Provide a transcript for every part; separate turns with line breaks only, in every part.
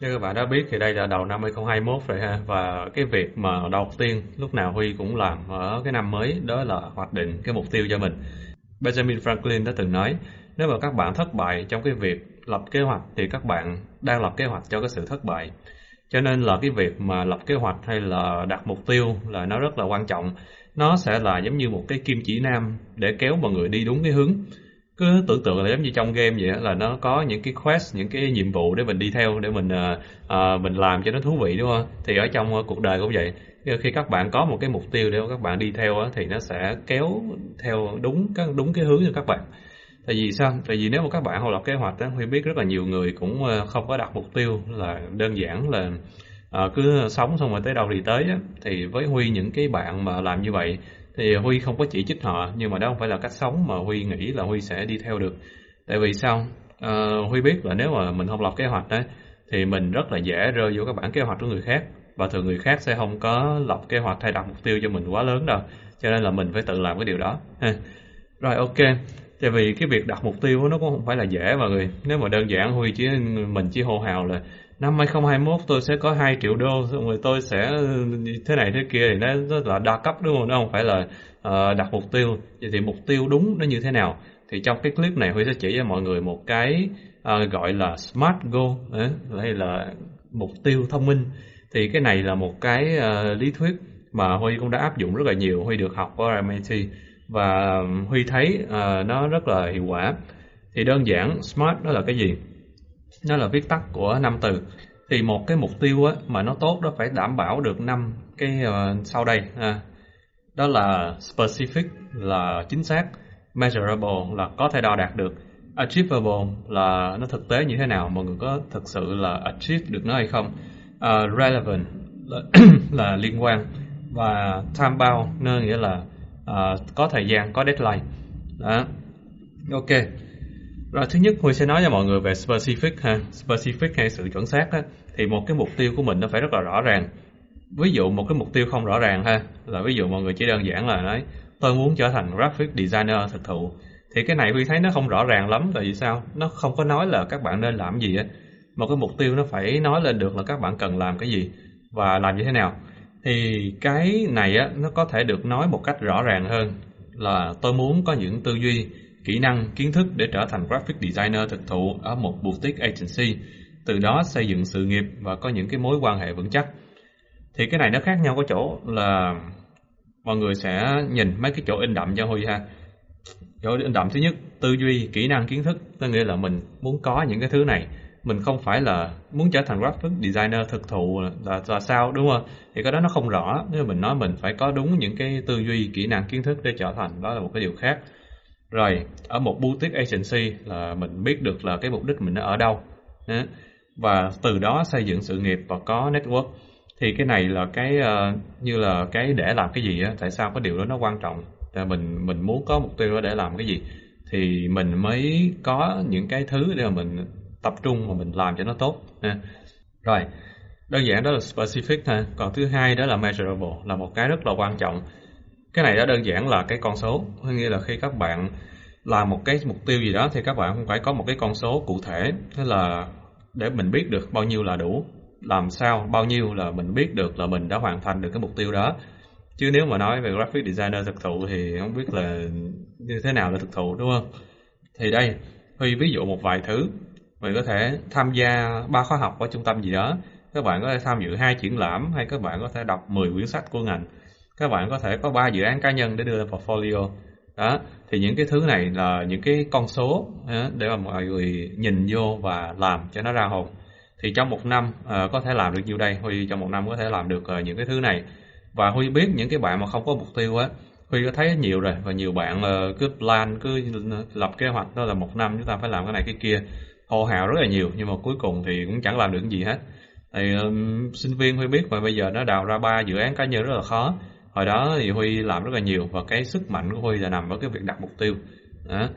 Như các bạn đã biết thì đây là đầu năm 2021 rồi ha và cái việc mà đầu tiên lúc nào Huy cũng làm ở cái năm mới đó là hoạch định cái mục tiêu cho mình. Benjamin Franklin đã từng nói, nếu mà các bạn thất bại trong cái việc lập kế hoạch thì các bạn đang lập kế hoạch cho cái sự thất bại. Cho nên là cái việc mà lập kế hoạch hay là đặt mục tiêu là nó rất là quan trọng. Nó sẽ là giống như một cái kim chỉ nam để kéo mọi người đi đúng cái hướng cứ tưởng tượng là giống như trong game vậy là nó có những cái quest những cái nhiệm vụ để mình đi theo để mình uh, mình làm cho nó thú vị đúng không? Thì ở trong uh, cuộc đời cũng vậy. Ờ, khi các bạn có một cái mục tiêu để các bạn đi theo uh, thì nó sẽ kéo theo đúng các đúng cái hướng cho các bạn. Tại vì sao? Tại vì nếu mà các bạn không lập kế hoạch á huy biết rất là nhiều người cũng không có đặt mục tiêu là đơn giản là uh, cứ sống xong rồi tới đâu thì tới á. Thì với huy những cái bạn mà làm như vậy thì Huy không có chỉ trích họ nhưng mà đó không phải là cách sống mà Huy nghĩ là Huy sẽ đi theo được. Tại vì sao? À, Huy biết là nếu mà mình không lập kế hoạch đấy thì mình rất là dễ rơi vô các bản kế hoạch của người khác. Và thường người khác sẽ không có lập kế hoạch hay đặt mục tiêu cho mình quá lớn đâu. Cho nên là mình phải tự làm cái điều đó. Rồi ok. Tại vì cái việc đặt mục tiêu nó cũng không phải là dễ mọi người. Nếu mà đơn giản Huy chỉ mình chỉ hô hào là năm 2021 tôi sẽ có 2 triệu đô xong rồi tôi sẽ thế này thế kia thì nó rất là đa cấp đúng không? Nó không phải là uh, đặt mục tiêu. Vậy thì mục tiêu đúng nó như thế nào? Thì trong cái clip này Huy sẽ chỉ cho mọi người một cái uh, gọi là smart goal ờ, hay là mục tiêu thông minh. Thì cái này là một cái uh, lý thuyết mà Huy cũng đã áp dụng rất là nhiều. Huy được học ở MIT và Huy thấy uh, nó rất là hiệu quả. Thì đơn giản smart đó là cái gì? Nó là viết tắt của năm từ. Thì một cái mục tiêu á, mà nó tốt đó phải đảm bảo được năm cái uh, sau đây. Ha. đó là specific là chính xác. Measurable là có thể đo đạt được. Achievable là nó thực tế như thế nào mọi người có thực sự là achieve được nó hay không? Uh, relevant là, là liên quan. Và time bound nơi nghĩa là uh, có thời gian có deadline. Đó. Ok rồi thứ nhất Huy sẽ nói cho mọi người về specific ha, specific hay sự chuẩn xác á, thì một cái mục tiêu của mình nó phải rất là rõ ràng. Ví dụ một cái mục tiêu không rõ ràng ha, là ví dụ mọi người chỉ đơn giản là nói tôi muốn trở thành graphic designer thực thụ. Thì cái này Huy thấy nó không rõ ràng lắm tại vì sao? Nó không có nói là các bạn nên làm gì á. Một cái mục tiêu nó phải nói lên được là các bạn cần làm cái gì và làm như thế nào. Thì cái này á nó có thể được nói một cách rõ ràng hơn là tôi muốn có những tư duy kỹ năng, kiến thức để trở thành graphic designer thực thụ ở một boutique agency, từ đó xây dựng sự nghiệp và có những cái mối quan hệ vững chắc. Thì cái này nó khác nhau có chỗ là mọi người sẽ nhìn mấy cái chỗ in đậm cho Huy ha. Chỗ in đậm thứ nhất, tư duy, kỹ năng, kiến thức, có nghĩa là mình muốn có những cái thứ này. Mình không phải là muốn trở thành graphic designer thực thụ là, là sao đúng không? Thì cái đó nó không rõ. Nếu mình nói mình phải có đúng những cái tư duy, kỹ năng, kiến thức để trở thành đó là một cái điều khác. Rồi, ở một boutique agency là mình biết được là cái mục đích mình nó ở đâu. Và từ đó xây dựng sự nghiệp và có network. Thì cái này là cái uh, như là cái để làm cái gì á, tại sao cái điều đó nó quan trọng? là mình mình muốn có mục tiêu đó để làm cái gì thì mình mới có những cái thứ để mà mình tập trung và mình làm cho nó tốt. Ha. Rồi, đơn giản đó là specific ha. Còn thứ hai đó là measurable là một cái rất là quan trọng cái này đó đơn giản là cái con số. Có nghĩa là khi các bạn làm một cái mục tiêu gì đó thì các bạn không phải có một cái con số cụ thể. Thế là để mình biết được bao nhiêu là đủ, làm sao bao nhiêu là mình biết được là mình đã hoàn thành được cái mục tiêu đó. Chứ nếu mà nói về graphic designer thực thụ thì không biết là như thế nào là thực thụ, đúng không? Thì đây, Huy ví dụ một vài thứ. Mình có thể tham gia ba khóa học ở trung tâm gì đó. Các bạn có thể tham dự hai triển lãm hay các bạn có thể đọc 10 quyển sách của ngành các bạn có thể có ba dự án cá nhân để đưa lên portfolio. Đó thì những cái thứ này là những cái con số ờ, để mà mọi người nhìn vô và làm cho nó ra hồn. Thì trong một năm uh, có thể làm được nhiêu đây? Huy trong một năm có thể làm được uh, những cái thứ này. Và huy biết những cái bạn mà không có mục tiêu á huy có thấy nhiều rồi và nhiều bạn uh, cứ plan cứ lập kế hoạch đó là một năm chúng ta phải làm cái này cái kia. Hô hào rất là nhiều nhưng mà cuối cùng thì cũng chẳng làm được gì hết. Thì um, sinh viên huy biết mà bây giờ nó đào ra ba dự án cá nhân rất là khó hồi đó thì huy làm rất là nhiều và cái sức mạnh của huy là nằm ở cái việc đặt mục tiêu. Đó.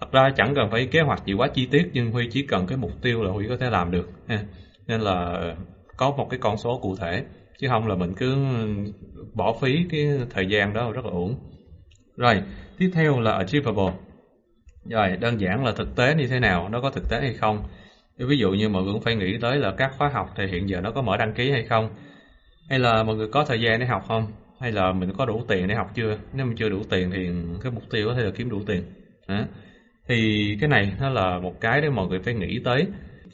thật ra chẳng cần phải kế hoạch gì quá chi tiết, nhưng huy chỉ cần cái mục tiêu là huy có thể làm được, ha. nên là có một cái con số cụ thể, chứ không là mình cứ bỏ phí cái thời gian đó rất là uổng. Rồi, tiếp theo là achievable. Rồi, đơn giản là thực tế như thế nào, nó có thực tế hay không? Ví dụ như mọi người cũng phải nghĩ tới là các khóa học thì hiện giờ nó có mở đăng ký hay không? Hay là mọi người có thời gian để học không? Hay là mình có đủ tiền để học chưa? Nếu mình chưa đủ tiền thì cái mục tiêu có thể là kiếm đủ tiền. À. thì cái này nó là một cái để mọi người phải nghĩ tới.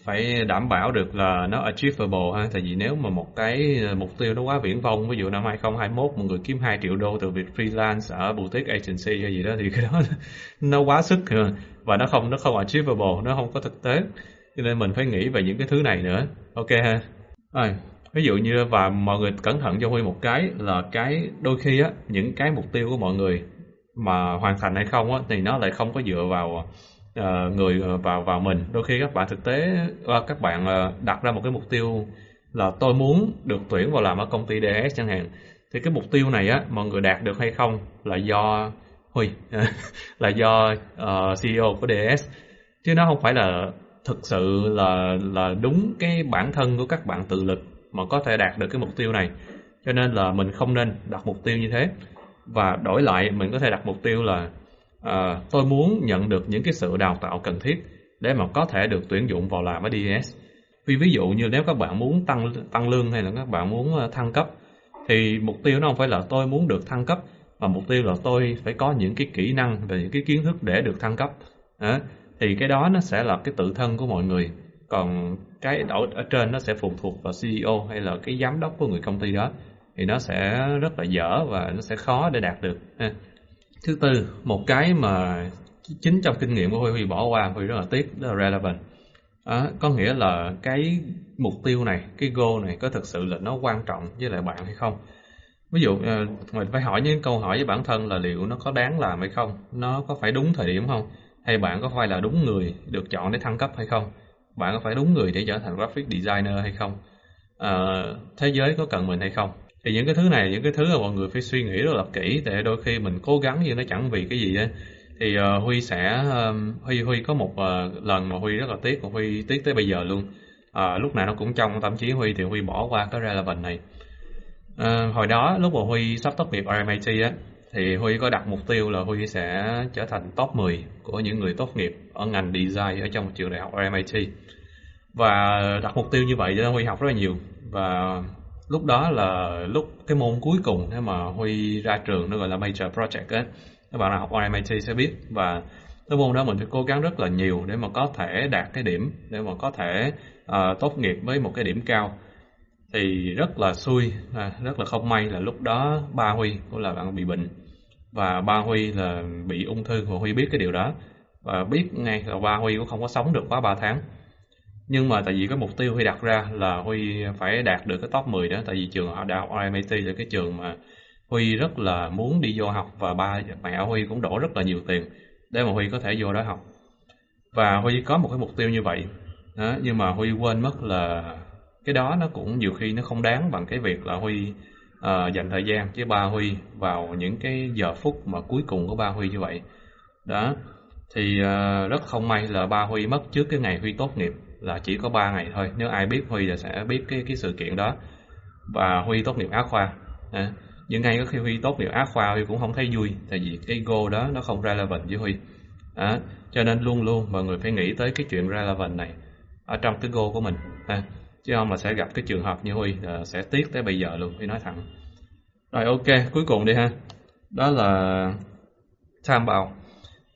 Phải đảm bảo được là nó achievable ha. Tại vì nếu mà một cái ờ, mục tiêu nó quá viễn vông, ví dụ năm 2021 một người kiếm 2 triệu đô từ việc freelance ở boutique agency hay gì đó thì cái đó nó quá sức ờ, và nó không nó không achievable, nó không có thực tế. Cho nên mình phải nghĩ về những cái thứ này nữa. Ok ha. Rồi ví dụ như và mọi người cẩn thận cho huy một cái là cái đôi khi á những cái mục tiêu của mọi người mà hoàn thành hay không á thì nó lại không có dựa vào uh, người ờ, vào vào mình. Đôi khi các bạn thực tế uh, các bạn uh, đặt ra một cái mục tiêu là tôi muốn được tuyển vào làm ở công ty DS chẳng hạn thì cái mục tiêu này á mọi người đạt được hay không là do huy là do uh, CEO của DS chứ nó không phải là thực sự là là đúng cái bản thân của các bạn tự lực mà có thể đạt được cái mục tiêu này. Cho nên là mình không nên đặt mục tiêu như thế. Và đổi lại mình có thể đặt mục tiêu là à, tôi muốn nhận được những cái sự đào tạo cần thiết để mà có thể được tuyển dụng vào làm ở DS vì ví dụ như nếu các bạn muốn tăng tăng lương hay là các bạn muốn ờ, thăng cấp thì mục tiêu nó không phải là tôi muốn được thăng cấp mà mục tiêu là tôi phải có những cái kỹ năng và những cái kiến thức để được thăng cấp. À, thì cái đó nó sẽ là cái tự thân của mọi người còn cái ở, ở trên nó sẽ phụ thuộc vào CEO hay là cái giám đốc của người công ty đó. Thì nó sẽ rất là dở và nó sẽ khó để đạt được ha. thứ tư một cái mà chính trong kinh nghiệm của Huy Huy bỏ qua Huy rất là tiếc đó là relevant. À, có nghĩa là cái mục tiêu này cái goal này có thực sự là nó quan trọng với lại bạn hay không? Ví dụ ờ, mình phải hỏi những câu hỏi với bản thân là liệu nó có đáng làm hay không? Nó có phải đúng thời điểm không? Hay bạn có phải là đúng người được chọn để thăng cấp hay không? Bạn có phải đúng người để trở thành graphic designer hay không? À, thế giới có cần mình hay không? Thì những cái thứ này những cái thứ mà mọi người phải suy nghĩ rất là kỹ tại đôi khi mình cố gắng nhưng nó chẳng vì cái gì á. Thì uh, huy sẽ uh, huy huy có một uh, lần mà huy rất là tiếc và huy tiếc tới bây giờ luôn. Uh, lúc nào nó cũng trong tâm trí huy thì huy bỏ qua cái relevant này. Uh, hồi đó lúc mà huy sắp tốt nghiệp RMIT á thì Huy có đặt mục tiêu là Huy sẽ trở thành top 10 của những người tốt nghiệp ở ngành design ở trong trường đại học RMIT và đặt mục tiêu như vậy cho nên Huy học rất là nhiều. Và lúc đó là lúc cái môn cuối cùng thế mà Huy ra trường nó gọi là major project ấy các bạn nào học RMIT sẽ biết. Và cái môn đó mình phải cố gắng rất là nhiều để mà có thể đạt cái điểm để mà có thể uh, tốt nghiệp với một cái điểm cao thì rất là xui à, rất là không may là lúc đó ba huy cũng là bạn bị bệnh. Và ba huy là bị ung thư và huy biết cái điều đó. Và biết ngay là ba huy cũng không có sống được quá 3 tháng. Nhưng mà tại vì cái mục tiêu huy đặt ra là huy phải đạt được cái top 10 đó tại vì trường đại học RMIT là cái trường mà huy rất là muốn đi vô học và ba mẹ huy cũng đổ rất là nhiều tiền để mà huy có thể vô đó học. Và huy có một cái mục tiêu như vậy đó, nhưng mà huy quên mất là cái đó nó cũng nhiều khi nó không đáng bằng cái việc là huy uh, dành thời gian với ba huy vào những cái giờ phút mà cuối cùng của ba huy như vậy. Đó thì uh, rất không may là ba huy mất trước cái ngày huy tốt nghiệp là chỉ có 3 ngày thôi. Nếu ai biết huy là sẽ biết cái cái sự kiện đó. Và huy tốt nghiệp á khoa. À, những ngày có khi huy tốt nghiệp á khoa huy cũng không thấy vui tại vì cái goal đó nó không relevant với huy. À, cho nên luôn luôn mọi người phải nghĩ tới cái chuyện relevant này ở trong cái goal của mình. À, chứ không là sẽ gặp cái trường hợp như huy là sẽ tiếc tới bây giờ luôn, huy nói thẳng. Rồi, ok, cuối cùng đi ha. Đó là tham bao.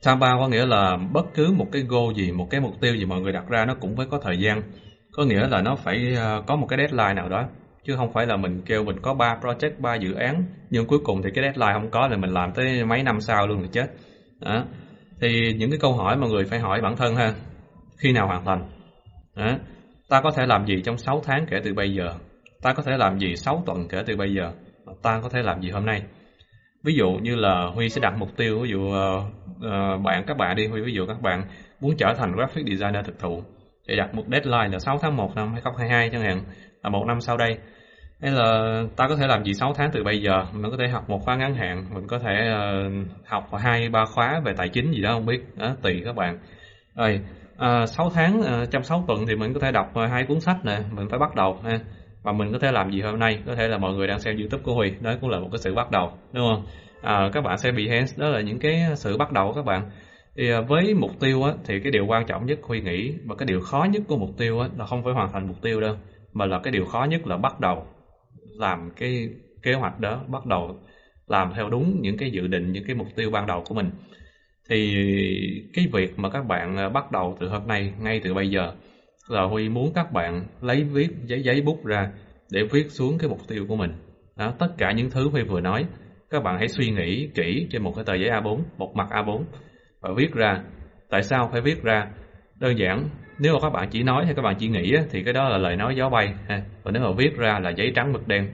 Tham bao có nghĩa là bất cứ một cái goal gì, một cái mục tiêu gì mọi người đặt ra nó cũng phải có thời gian. Có nghĩa là nó phải ờ, có một cái deadline nào đó. Chứ không phải là mình kêu mình có ba project, ba dự án, nhưng cuối cùng thì cái deadline không có là mình làm tới mấy năm sau luôn thì chết. Đó. thì những cái câu hỏi mà người phải hỏi bản thân ha, khi nào hoàn thành? Đó ta có thể làm gì trong 6 tháng kể từ bây giờ? Ta có thể làm gì 6 tuần kể từ bây giờ? Ta có thể làm gì hôm nay? Ví dụ như là huy sẽ đặt mục tiêu ví dụ uh, bạn các bạn đi huy ví dụ các bạn muốn trở thành graphic designer thực thụ thì đặt một deadline là 6 tháng 1 năm 2022 chẳng hạn là một năm sau đây. Hay là ta có thể làm gì 6 tháng từ bây giờ? Mình có thể học một khóa ngắn hạn mình có thể uh, học hai ba khóa về tài chính gì đó không biết đó, tùy các bạn. Rồi Ờ, à, 6 tháng à, trong 6 tuần thì mình có thể đọc ờ, hai cuốn sách nè mình phải bắt đầu ha. Và mình có thể làm gì hôm nay? Có thể là mọi người đang xem youtube của huy. Đó cũng là một cái sự bắt đầu đúng không? À, các bạn sẽ bị hands đó là những cái sự bắt đầu của các bạn. Thì à, với mục tiêu á, thì cái điều quan trọng nhất Huy nghĩ và cái điều khó nhất của mục tiêu á, là không phải hoàn thành mục tiêu đâu mà là cái điều khó nhất là bắt đầu làm cái kế hoạch đó bắt đầu làm theo đúng những cái dự định những cái mục tiêu ban đầu của mình thì cái việc mà các bạn à, bắt đầu từ hôm nay ngay từ bây giờ là Huy muốn các bạn lấy viết giấy giấy bút ra để viết xuống cái mục tiêu của mình. Đó, tất cả những thứ Huy vừa nói các bạn hãy suy nghĩ kỹ trên một cái tờ giấy A4 một mặt A4 và viết ra. Tại sao phải viết ra? Đơn giản nếu mà các bạn chỉ nói hay các bạn chỉ nghĩ thì cái đó là lời nói gió bay ha. và nếu mà viết ra là giấy trắng mực đen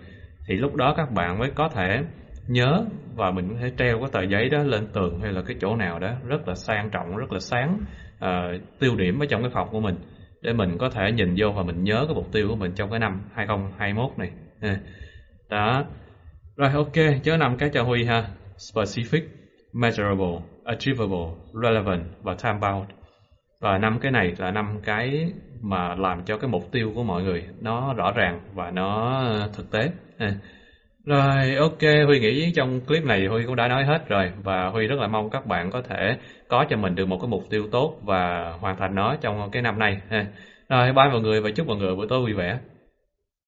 thì lúc đó các bạn mới có thể nhớ và mình có thể treo cái tờ giấy đó lên tường hay là cái chỗ nào đó rất là sang trọng rất là sáng uh, tiêu điểm ở trong cái phòng của mình để mình có thể nhìn vô và mình nhớ cái mục tiêu của mình trong cái năm 2021 này. Đó. Rồi ok chớ năm cái cho Huy ha. Specific measurable achievable relevant và time bound. Và năm cái này là năm cái mà làm cho cái mục tiêu của mọi người nó rõ ràng và nó thực tế rồi, ok, Huy nghĩ trong clip này Huy cũng đã nói hết rồi. Và Huy rất là mong các bạn có thể có cho mình được một cái mục tiêu tốt và hoàn thành nó trong cái năm nay. Rồi, bye mọi người và chúc mọi người buổi tối vui vẻ.